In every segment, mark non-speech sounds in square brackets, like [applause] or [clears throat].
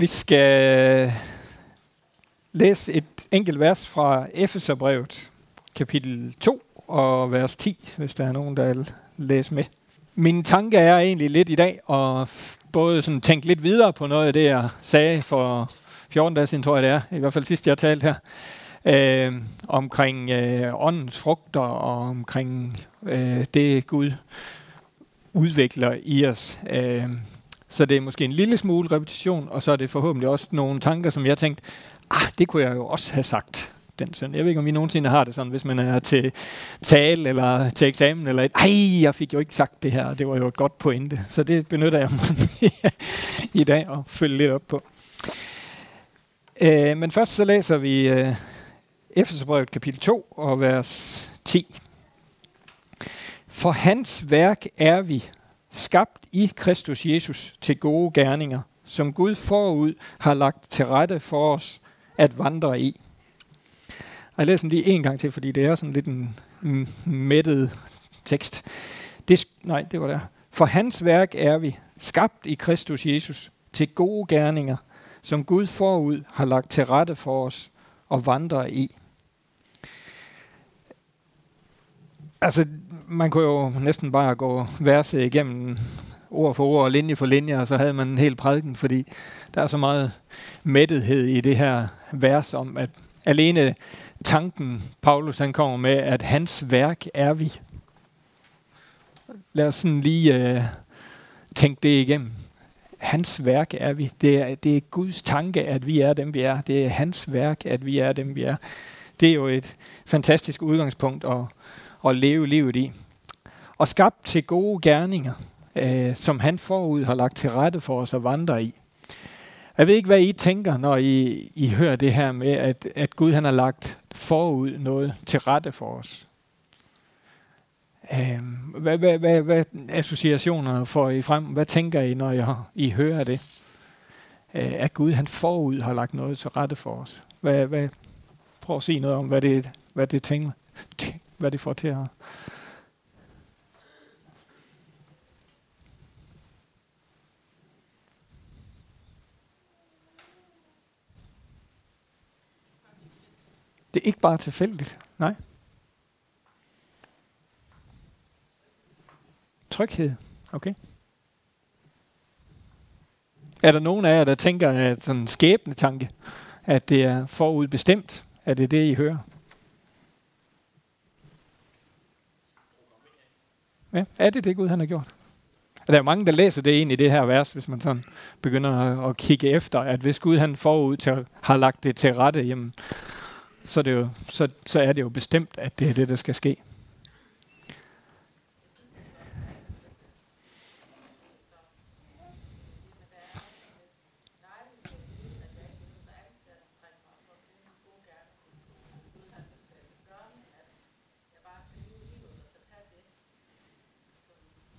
Vi skal læse et enkelt vers fra Efeserbrevet, kapitel 2 og vers 10, hvis der er nogen, der vil læse med. Min tanke er egentlig lidt i dag at både sådan tænke lidt videre på noget af det, jeg sagde for 14 dage siden, tror jeg det er, i hvert fald sidst jeg talte her, øh, omkring øh, åndens frugter og omkring øh, det Gud udvikler i os. Øh, så det er måske en lille smule repetition, og så er det forhåbentlig også nogle tanker, som jeg tænkte, ah, det kunne jeg jo også have sagt den søndag. Jeg ved ikke, om I nogensinde har det sådan, hvis man er til tale eller til eksamen, eller et, ej, jeg fik jo ikke sagt det her, det var jo et godt pointe. Så det benytter jeg mig i dag og følge lidt op på. Øh, men først så læser vi øh, Efeserbrevet kapitel 2 og vers 10. For hans værk er vi, skabt i Kristus Jesus til gode gerninger, som Gud forud har lagt til rette for os at vandre i. Jeg læser den lige en gang til, fordi det er sådan lidt en mættet tekst. Det, nej, det var der. For hans værk er vi, skabt i Kristus Jesus, til gode gerninger, som Gud forud har lagt til rette for os og vandre i. Altså, man kunne jo næsten bare gå verset igennem ord for ord og linje for linje, og så havde man en hel prædiken, fordi der er så meget mættethed i det her vers om, at alene tanken, Paulus han kommer med, at hans værk er vi. Lad os sådan lige øh, tænke det igennem. Hans værk er vi. Det er, det er Guds tanke, at vi er dem, vi er. Det er hans værk, at vi er dem, vi er. Det er jo et fantastisk udgangspunkt at, at leve livet i. Og skabt til gode gerninger, øh, som han forud har lagt til rette for os at vandre i. Jeg ved ikke, hvad I tænker, når I, I hører det her med, at, at Gud han har lagt forud noget til rette for os. Øh, hvad, hvad, hvad, hvad associationer får I frem? Hvad tænker I, når I, I hører det? Øh, at Gud han forud har lagt noget til rette for os. Hvad, hvad, prøv at sige noget om, hvad det, hvad det tænker, hvad det får til at Det er ikke bare tilfældigt. Nej. Tryghed. Okay. Er der nogen af jer, der tænker, at sådan en skæbne tanke, at det er forudbestemt? Er det det, I hører? Ja, er det det, Gud han har gjort? Der er mange, der læser det ind i det her vers, hvis man sådan begynder at, at kigge efter, at hvis Gud han forud til, har lagt det til rette, jamen, så, det jo, så, så er det jo bestemt, at det er det, der skal ske.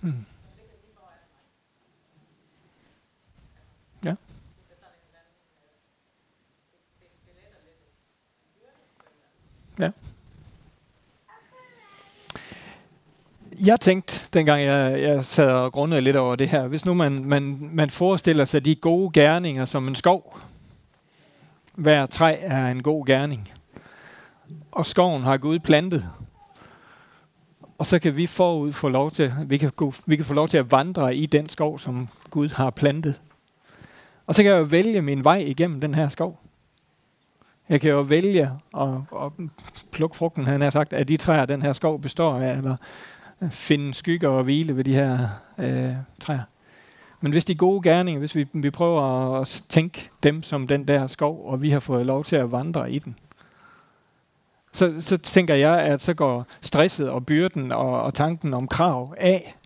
Hmm. Ja. Ja. Jeg tænkte, dengang jeg, jeg sad og grundede lidt over det her, hvis nu man, man, man forestiller sig de gode gerninger som en skov. Hver træ er en god gerning. Og skoven har Gud plantet. Og så kan vi forud få lov til, vi kan, vi kan få lov til at vandre i den skov, som Gud har plantet. Og så kan jeg vælge min vej igennem den her skov. Jeg kan jo vælge at, at plukke frugten, han har sagt, at de træer, den her skov består af, eller øh, finde skygger og hvile ved de her øh, træer. Men hvis de gode gerninger, hvis vi, vi prøver at tænke dem som den der skov, og vi har fået lov til at vandre i den, så, så tænker jeg, at så går stresset og byrden og, og tanken om krav af.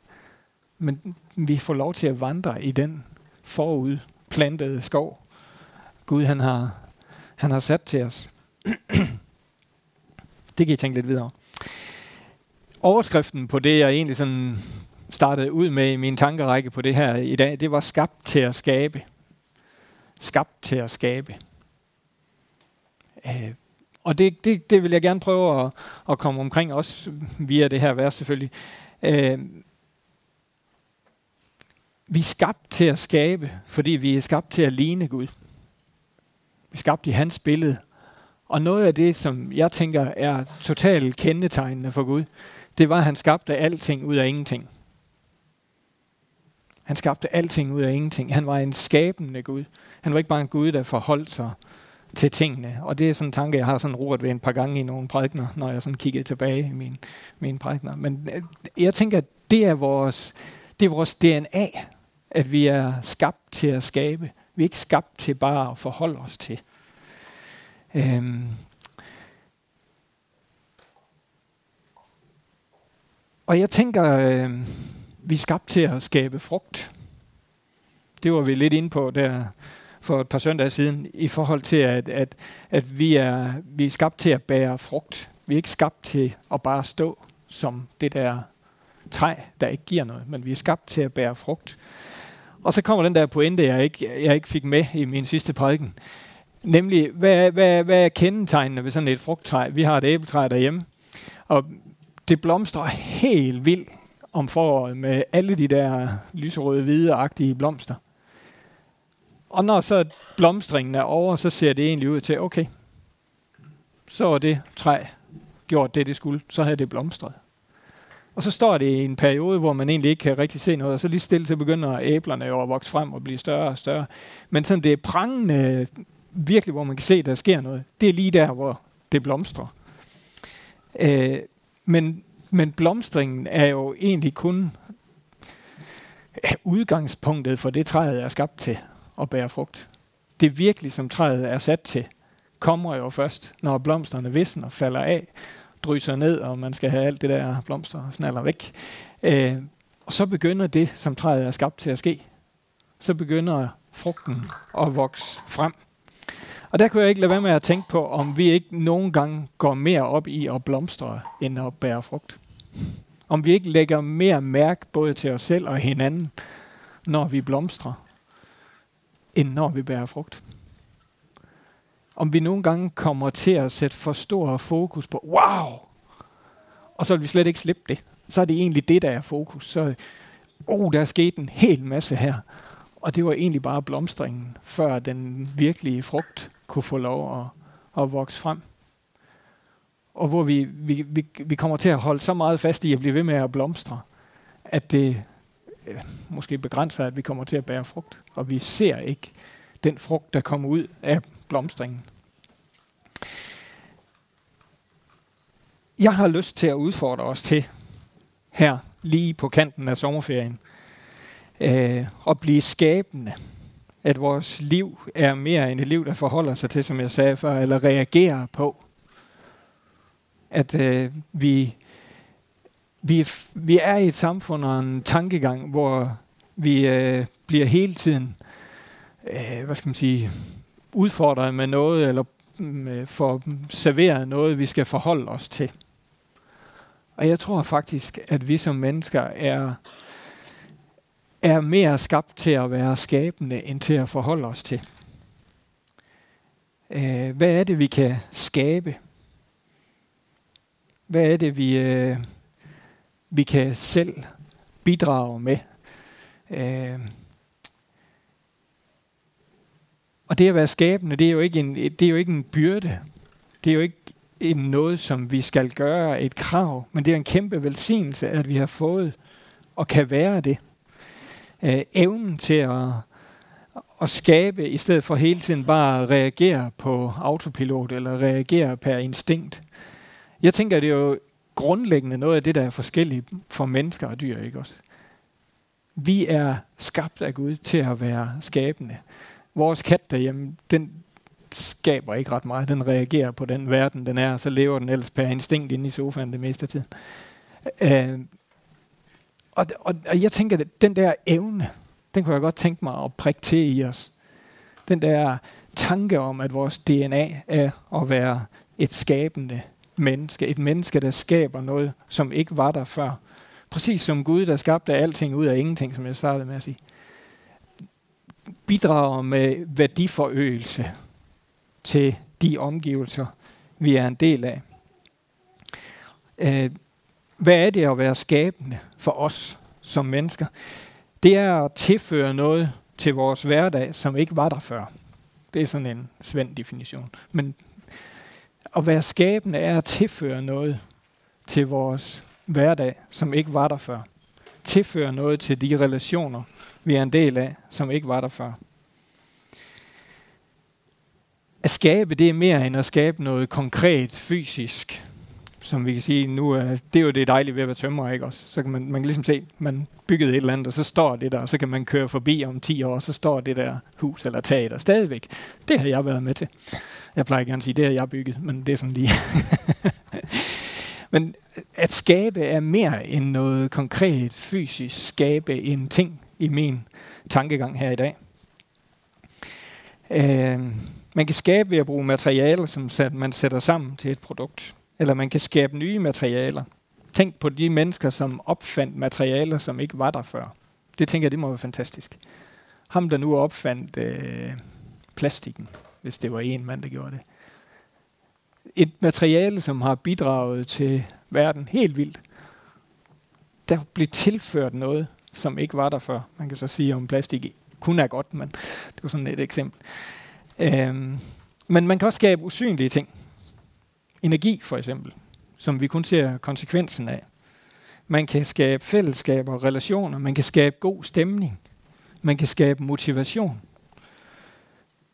Men vi får lov til at vandre i den forudplantede skov, Gud han har han har sat til os. [clears throat] det kan I tænke lidt videre. Overskriften på det, jeg egentlig sådan startede ud med i min tankerække på det her i dag, det var skabt til at skabe. Skabt til at skabe. Øh, og det, det, det vil jeg gerne prøve at, at komme omkring, også via det her vers selvfølgelig. Øh, vi er skabt til at skabe, fordi vi er skabt til at ligne Gud. Vi er skabt i hans billede. Og noget af det, som jeg tænker er totalt kendetegnende for Gud, det var, at han skabte alting ud af ingenting. Han skabte alting ud af ingenting. Han var en skabende Gud. Han var ikke bare en Gud, der forholdt sig til tingene. Og det er sådan en tanke, jeg har sådan roret ved en par gange i nogle prædikner, når jeg sådan kiggede tilbage i mine, mine prædikner. Men øh, jeg tænker, at det er vores, det er vores DNA, at vi er skabt til at skabe. Vi er ikke skabt til bare at forholde os til. Øhm. Og jeg tænker, øh, vi er skabt til at skabe frugt. Det var vi lidt inde på der for et par søndage siden, i forhold til, at, at, at vi, er, vi er skabt til at bære frugt. Vi er ikke skabt til at bare stå som det der træ, der ikke giver noget, men vi er skabt til at bære frugt. Og så kommer den der pointe, jeg ikke, jeg ikke fik med i min sidste prædiken. Nemlig, hvad, hvad, hvad er kendetegnene ved sådan et frugttræ? Vi har et æbletræ derhjemme, og det blomstrer helt vildt om foråret med alle de der lyserøde, hvide-agtige blomster. Og når så blomstringen er over, så ser det egentlig ud til, okay, så er det træ gjort det, det skulle. Så havde det blomstret. Og så står det i en periode, hvor man egentlig ikke kan rigtig se noget, og så lige stille så begynder æblerne jo at vokse frem og blive større og større. Men sådan det er prangende, virkelig hvor man kan se, at der sker noget, det er lige der, hvor det blomstrer. Øh, men, men blomstringen er jo egentlig kun udgangspunktet for det, træet er skabt til at bære frugt. Det virkelig, som træet er sat til, kommer jo først, når blomsterne visner, falder af, drysser ned, og man skal have alt det der blomster og snaller væk. Øh, og så begynder det, som træet er skabt til at ske. Så begynder frugten at vokse frem. Og der kunne jeg ikke lade være med at tænke på, om vi ikke nogen gange går mere op i at blomstre, end at bære frugt. Om vi ikke lægger mere mærke både til os selv og hinanden, når vi blomstrer, end når vi bærer frugt. Om vi nogle gange kommer til at sætte for stor fokus på, wow, og så vil vi slet ikke slippe det. Så er det egentlig det, der er fokus. Så, oh, der er sket en hel masse her. Og det var egentlig bare blomstringen, før den virkelige frugt kunne få lov at, at vokse frem. Og hvor vi, vi, vi, vi kommer til at holde så meget fast i at blive ved med at blomstre, at det øh, måske begrænser, at vi kommer til at bære frugt. Og vi ser ikke den frugt, der kommer ud af blomstringen. Jeg har lyst til at udfordre os til her, lige på kanten af sommerferien, øh, at blive skabende. At vores liv er mere end et liv, der forholder sig til, som jeg sagde før, eller reagerer på. At øh, vi, vi, vi er i et samfund og en tankegang, hvor vi øh, bliver hele tiden øh, hvad skal man sige, udfordret med noget, eller mm, øh, får serveret noget, vi skal forholde os til. Og jeg tror faktisk, at vi som mennesker er, er mere skabt til at være skabende, end til at forholde os til. Øh, hvad er det, vi kan skabe? Hvad er det, vi, øh, vi kan selv bidrage med? Øh, og det at være skabende, det er jo ikke en, det er jo ikke en byrde. Det er jo ikke en noget, som vi skal gøre, et krav, men det er en kæmpe velsignelse, at vi har fået og kan være det. Øh, evnen til at, at skabe, i stedet for hele tiden bare at reagere på autopilot eller reagere per instinkt. Jeg tænker, det er jo grundlæggende noget af det, der er forskelligt for mennesker og dyr, ikke også? Vi er skabt af Gud til at være skabende. Vores kat derhjemme, den skaber ikke ret meget. Den reagerer på den verden, den er, så lever den ellers per instinkt inde i sofaen det meste af tiden. Øh, og, og, og jeg tænker, at den der evne, den kunne jeg godt tænke mig at prikke til i os. Den der tanke om, at vores DNA er at være et skabende menneske. Et menneske, der skaber noget, som ikke var der før. Præcis som Gud, der skabte alting ud af ingenting, som jeg startede med at sige bidrager med værdiforøgelse til de omgivelser, vi er en del af. Øh, hvad er det at være skabende for os som mennesker? det er at tilføre noget til vores hverdag, som ikke var der før. Det er sådan en svend definition. Men at være skabende er at tilføre noget til vores hverdag, som ikke var der før. Tilføre noget til de relationer, vi er en del af, som ikke var der før. At skabe, det er mere end at skabe noget konkret, fysisk, som vi kan sige nu, er, det er jo det dejlige ved at være tømrer, ikke også? Så kan man, man kan ligesom se, man byggede et eller andet, og så står det der, og så kan man køre forbi om 10 år, og så står det der hus eller tag der stadigvæk. Det har jeg været med til. Jeg plejer gerne at sige, det har jeg bygget, men det er sådan lige. [laughs] men at skabe er mere end noget konkret, fysisk skabe en ting i min tankegang her i dag. Øh, man kan skabe ved at bruge materialer, som man sætter sammen til et produkt. Eller man kan skabe nye materialer. Tænk på de mennesker, som opfandt materialer, som ikke var der før. Det tænker jeg, det må være fantastisk. Ham, der nu opfandt øh, plastikken, hvis det var en mand, der gjorde det. Et materiale, som har bidraget til verden helt vildt. Der blev tilført noget, som ikke var der før. Man kan så sige, om plastik kun er godt, men det var sådan et eksempel. Øhm, men man kan også skabe usynlige ting. Energi for eksempel, som vi kun ser konsekvensen af. Man kan skabe fællesskaber og relationer. Man kan skabe god stemning. Man kan skabe motivation.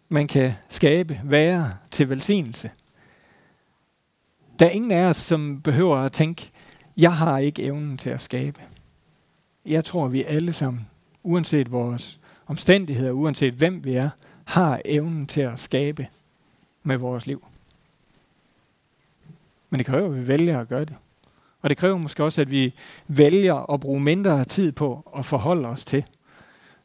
Man kan skabe være til velsignelse. Der er ingen af os, som behøver at tænke, jeg har ikke evnen til at skabe. Jeg tror, vi alle sammen, uanset vores omstændigheder, uanset hvem vi er, har evnen til at skabe med vores liv. Men det kræver, at vi vælger at gøre det. Og det kræver måske også, at vi vælger at bruge mindre tid på at forholde os til.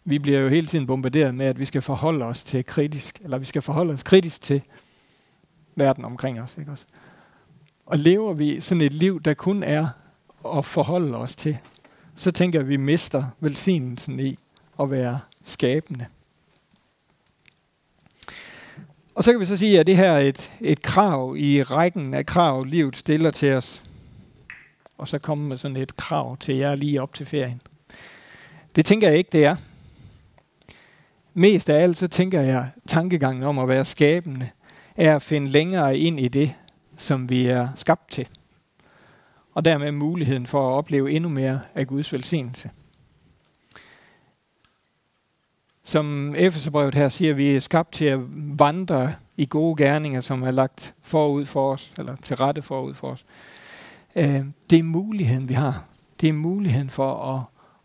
Vi bliver jo hele tiden bombarderet med, at vi skal forholde os til kritisk, eller vi skal forholde os kritisk til verden omkring os. Ikke også? Og lever vi sådan et liv, der kun er at forholde os til, så tænker jeg, at vi mister velsignelsen i at være skabende. Og så kan vi så sige, at det her er et, et krav i rækken af krav, livet stiller til os. Og så kommer med sådan et krav til jer lige op til ferien. Det tænker jeg ikke, det er. Mest af alt så tænker jeg, tankegangen om at være skabende, er at finde længere ind i det, som vi er skabt til. Og dermed muligheden for at opleve endnu mere af Guds velsignelse. Som Efeserbrevet her siger, vi er skabt til at vandre i gode gerninger, som er lagt forud for os, eller til rette forud for os. Øh, det er muligheden, vi har. Det er muligheden for at,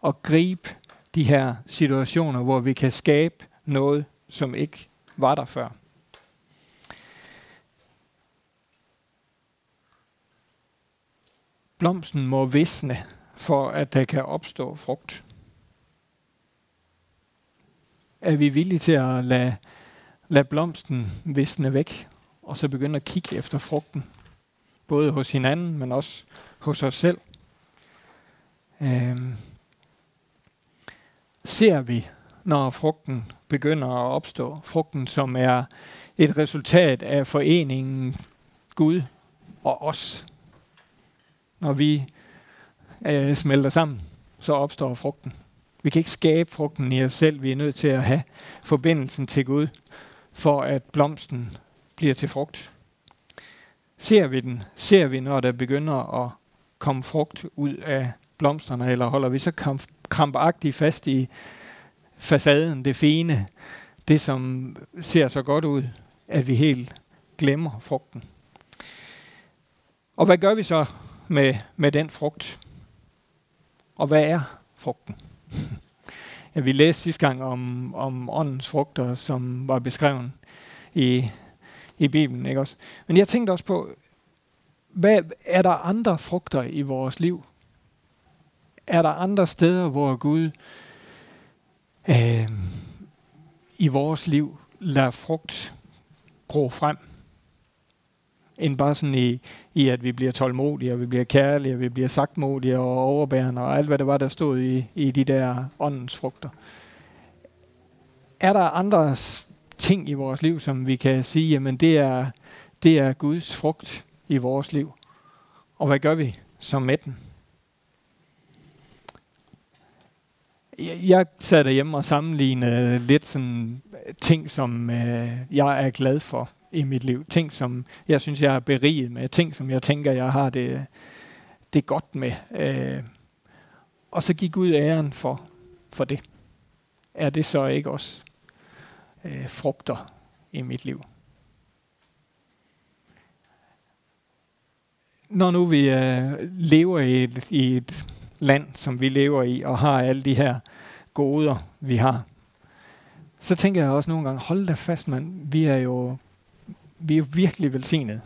at gribe de her situationer, hvor vi kan skabe noget, som ikke var der før. Blomsten må visne, for at der kan opstå frugt er vi villige til at lade, lade blomsten visne væk, og så begynde at kigge efter frugten. Både hos hinanden, men også hos os selv. Øhm, ser vi, når frugten begynder at opstå, frugten som er et resultat af foreningen Gud og os. Når vi øh, smelter sammen, så opstår frugten. Vi kan ikke skabe frugten i os selv. Vi er nødt til at have forbindelsen til Gud, for at blomsten bliver til frugt. Ser vi den? Ser vi, når der begynder at komme frugt ud af blomsterne, eller holder vi så krampagtigt fast i facaden, det fine, det som ser så godt ud, at vi helt glemmer frugten. Og hvad gør vi så med, med den frugt? Og hvad er frugten? [laughs] Ja, vi læste sidste gang om, om åndens frugter, som var beskrevet i, i Bibelen. Ikke også? Men jeg tænkte også på, hvad, er der andre frugter i vores liv? Er der andre steder, hvor Gud øh, i vores liv lader frugt gro frem? End bare sådan i, i, at vi bliver tålmodige, og vi bliver kærlige, og vi bliver sagtmodige og overbærende, og alt hvad det var, der stod i, i de der åndens frugter. Er der andre ting i vores liv, som vi kan sige, jamen det er, det er Guds frugt i vores liv? Og hvad gør vi så med den? jeg, jeg sad derhjemme og sammenlignede lidt sådan ting, som øh, jeg er glad for i mit liv. Ting, som jeg synes, jeg er beriget med. Ting, som jeg tænker, jeg har det, det godt med. Øh, og så gik Gud æren for, for det. Er det så ikke også øh, frugter i mit liv? Når nu vi øh, lever i et, i et land, som vi lever i, og har alle de her goder, vi har, så tænker jeg også nogle gange, hold da fast, man, vi er jo vi er virkelig velsignet,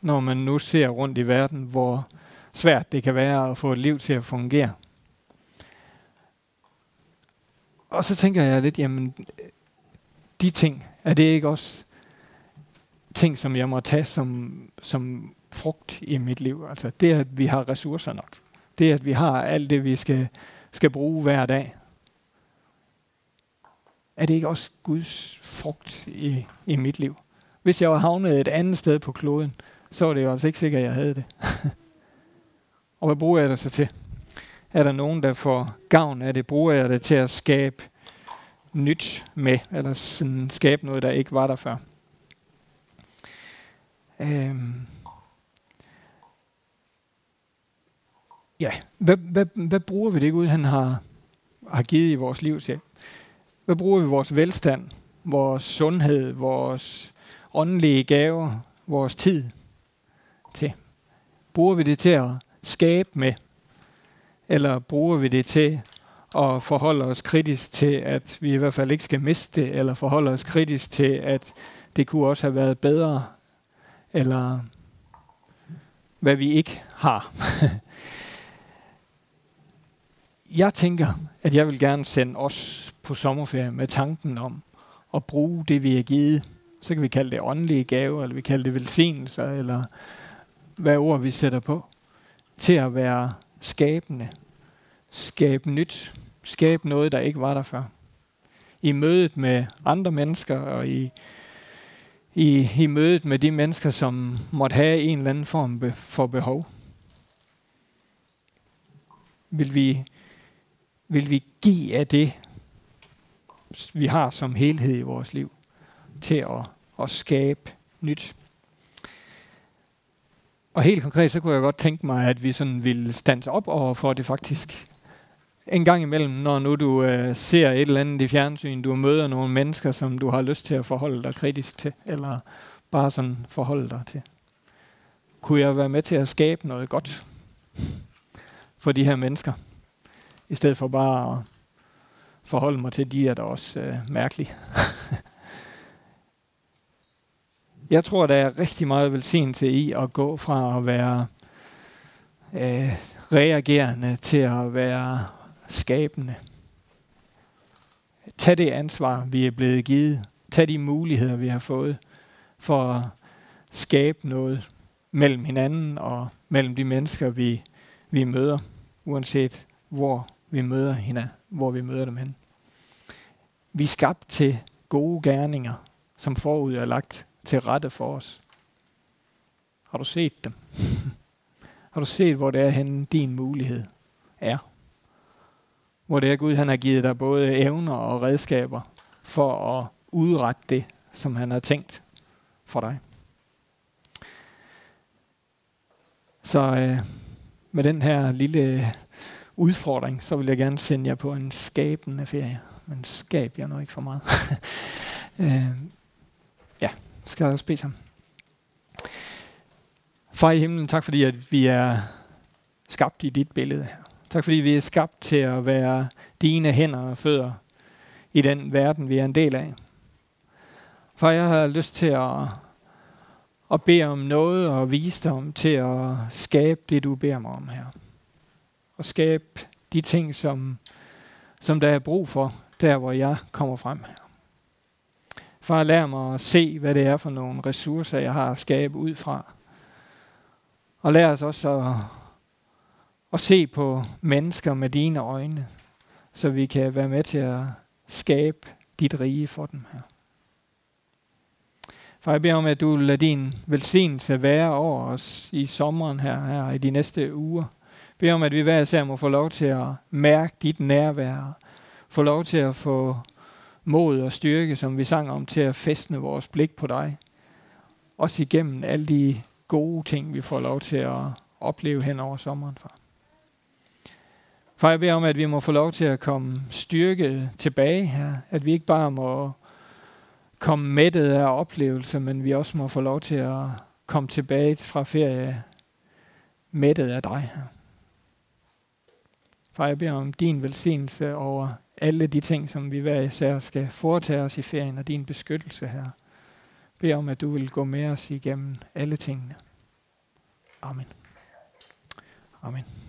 når man nu ser rundt i verden, hvor svært det kan være at få et liv til at fungere. Og så tænker jeg lidt, jamen, de ting, er det ikke også ting, som jeg må tage som, som frugt i mit liv? Altså det, at vi har ressourcer nok. Det, at vi har alt det, vi skal, skal bruge hver dag. Er det ikke også Guds frugt i, i mit liv? Hvis jeg var havnet et andet sted på kloden, så var det jo altså ikke sikkert, at jeg havde det. [laughs] og hvad bruger jeg det så til? Er der nogen, der får gavn af det? Bruger jeg det til at skabe nyt med, eller sådan skabe noget, der ikke var der før? Øhm. Ja, hvad, hvad, hvad bruger vi det Gud, han har, har givet i vores liv til? Hvad bruger vi vores velstand, vores sundhed, vores åndelige gaver, vores tid til? Bruger vi det til at skabe med? Eller bruger vi det til at forholde os kritisk til, at vi i hvert fald ikke skal miste det, eller forholde os kritisk til, at det kunne også have været bedre, eller hvad vi ikke har. [laughs] jeg tænker, at jeg vil gerne sende os på sommerferie med tanken om at bruge det, vi er givet. Så kan vi kalde det åndelige gave, eller vi kalde det velsignelser, eller hvad ord vi sætter på, til at være skabende. Skabe nyt. Skabe noget, der ikke var der før. I mødet med andre mennesker, og i, i, i mødet med de mennesker, som måtte have en eller anden form for behov. Vil vi vil vi give af det, vi har som helhed i vores liv, til at, at skabe nyt. Og helt konkret, så kunne jeg godt tænke mig, at vi sådan ville stands op over for det faktisk. En gang imellem, når nu du øh, ser et eller andet i fjernsyn, du møder nogle mennesker, som du har lyst til at forholde dig kritisk til, eller bare sådan forholde dig til. Kunne jeg være med til at skabe noget godt for de her mennesker? i stedet for bare at forholde mig til, de er da også øh, mærkelige. [laughs] jeg tror, der er rigtig meget velsignelse i at gå fra at være øh, reagerende til at være skabende. Tag det ansvar, vi er blevet givet. Tag de muligheder, vi har fået for at skabe noget mellem hinanden og mellem de mennesker, vi, vi møder, uanset hvor vi møder hende, hvor vi møder dem hen. Vi er skabt til gode gerninger, som forud er lagt til rette for os. Har du set dem? [laughs] har du set, hvor det er henne, din mulighed er? Hvor det er Gud, han har givet dig både evner og redskaber for at udrette det, som han har tænkt for dig. Så øh, med den her lille udfordring, så vil jeg gerne sende jer på en skabende ferie. Men skab jeg nu ikke for meget. [laughs] øh, ja, skal jeg også bede sammen. Far i himlen, tak fordi at vi er skabt i dit billede her. Tak fordi vi er skabt til at være dine hænder og fødder i den verden, vi er en del af. For jeg har lyst til at, at bede om noget og vise dig om til at skabe det, du beder mig om her og skabe de ting, som, som der er brug for, der hvor jeg kommer frem her. Far, lær mig at se, hvad det er for nogle ressourcer, jeg har at skabe ud fra. Og lær os også at, at se på mennesker med dine øjne, så vi kan være med til at skabe dit rige for dem her. Far, jeg beder om, at du lader din velsignelse være over os i sommeren her, her i de næste uger beder om, at vi hver især må få lov til at mærke dit nærvær, få lov til at få mod og styrke, som vi sang om, til at festne vores blik på dig. Også igennem alle de gode ting, vi får lov til at opleve hen over sommeren, far. Far, jeg beder om, at vi må få lov til at komme styrket tilbage her. At vi ikke bare må komme mættet af oplevelser, men vi også må få lov til at komme tilbage fra ferie mættet af dig her. Far, jeg beder om din velsignelse over alle de ting, som vi hver især skal foretage os i ferien, og din beskyttelse her. Bed om, at du vil gå med os igennem alle tingene. Amen. Amen.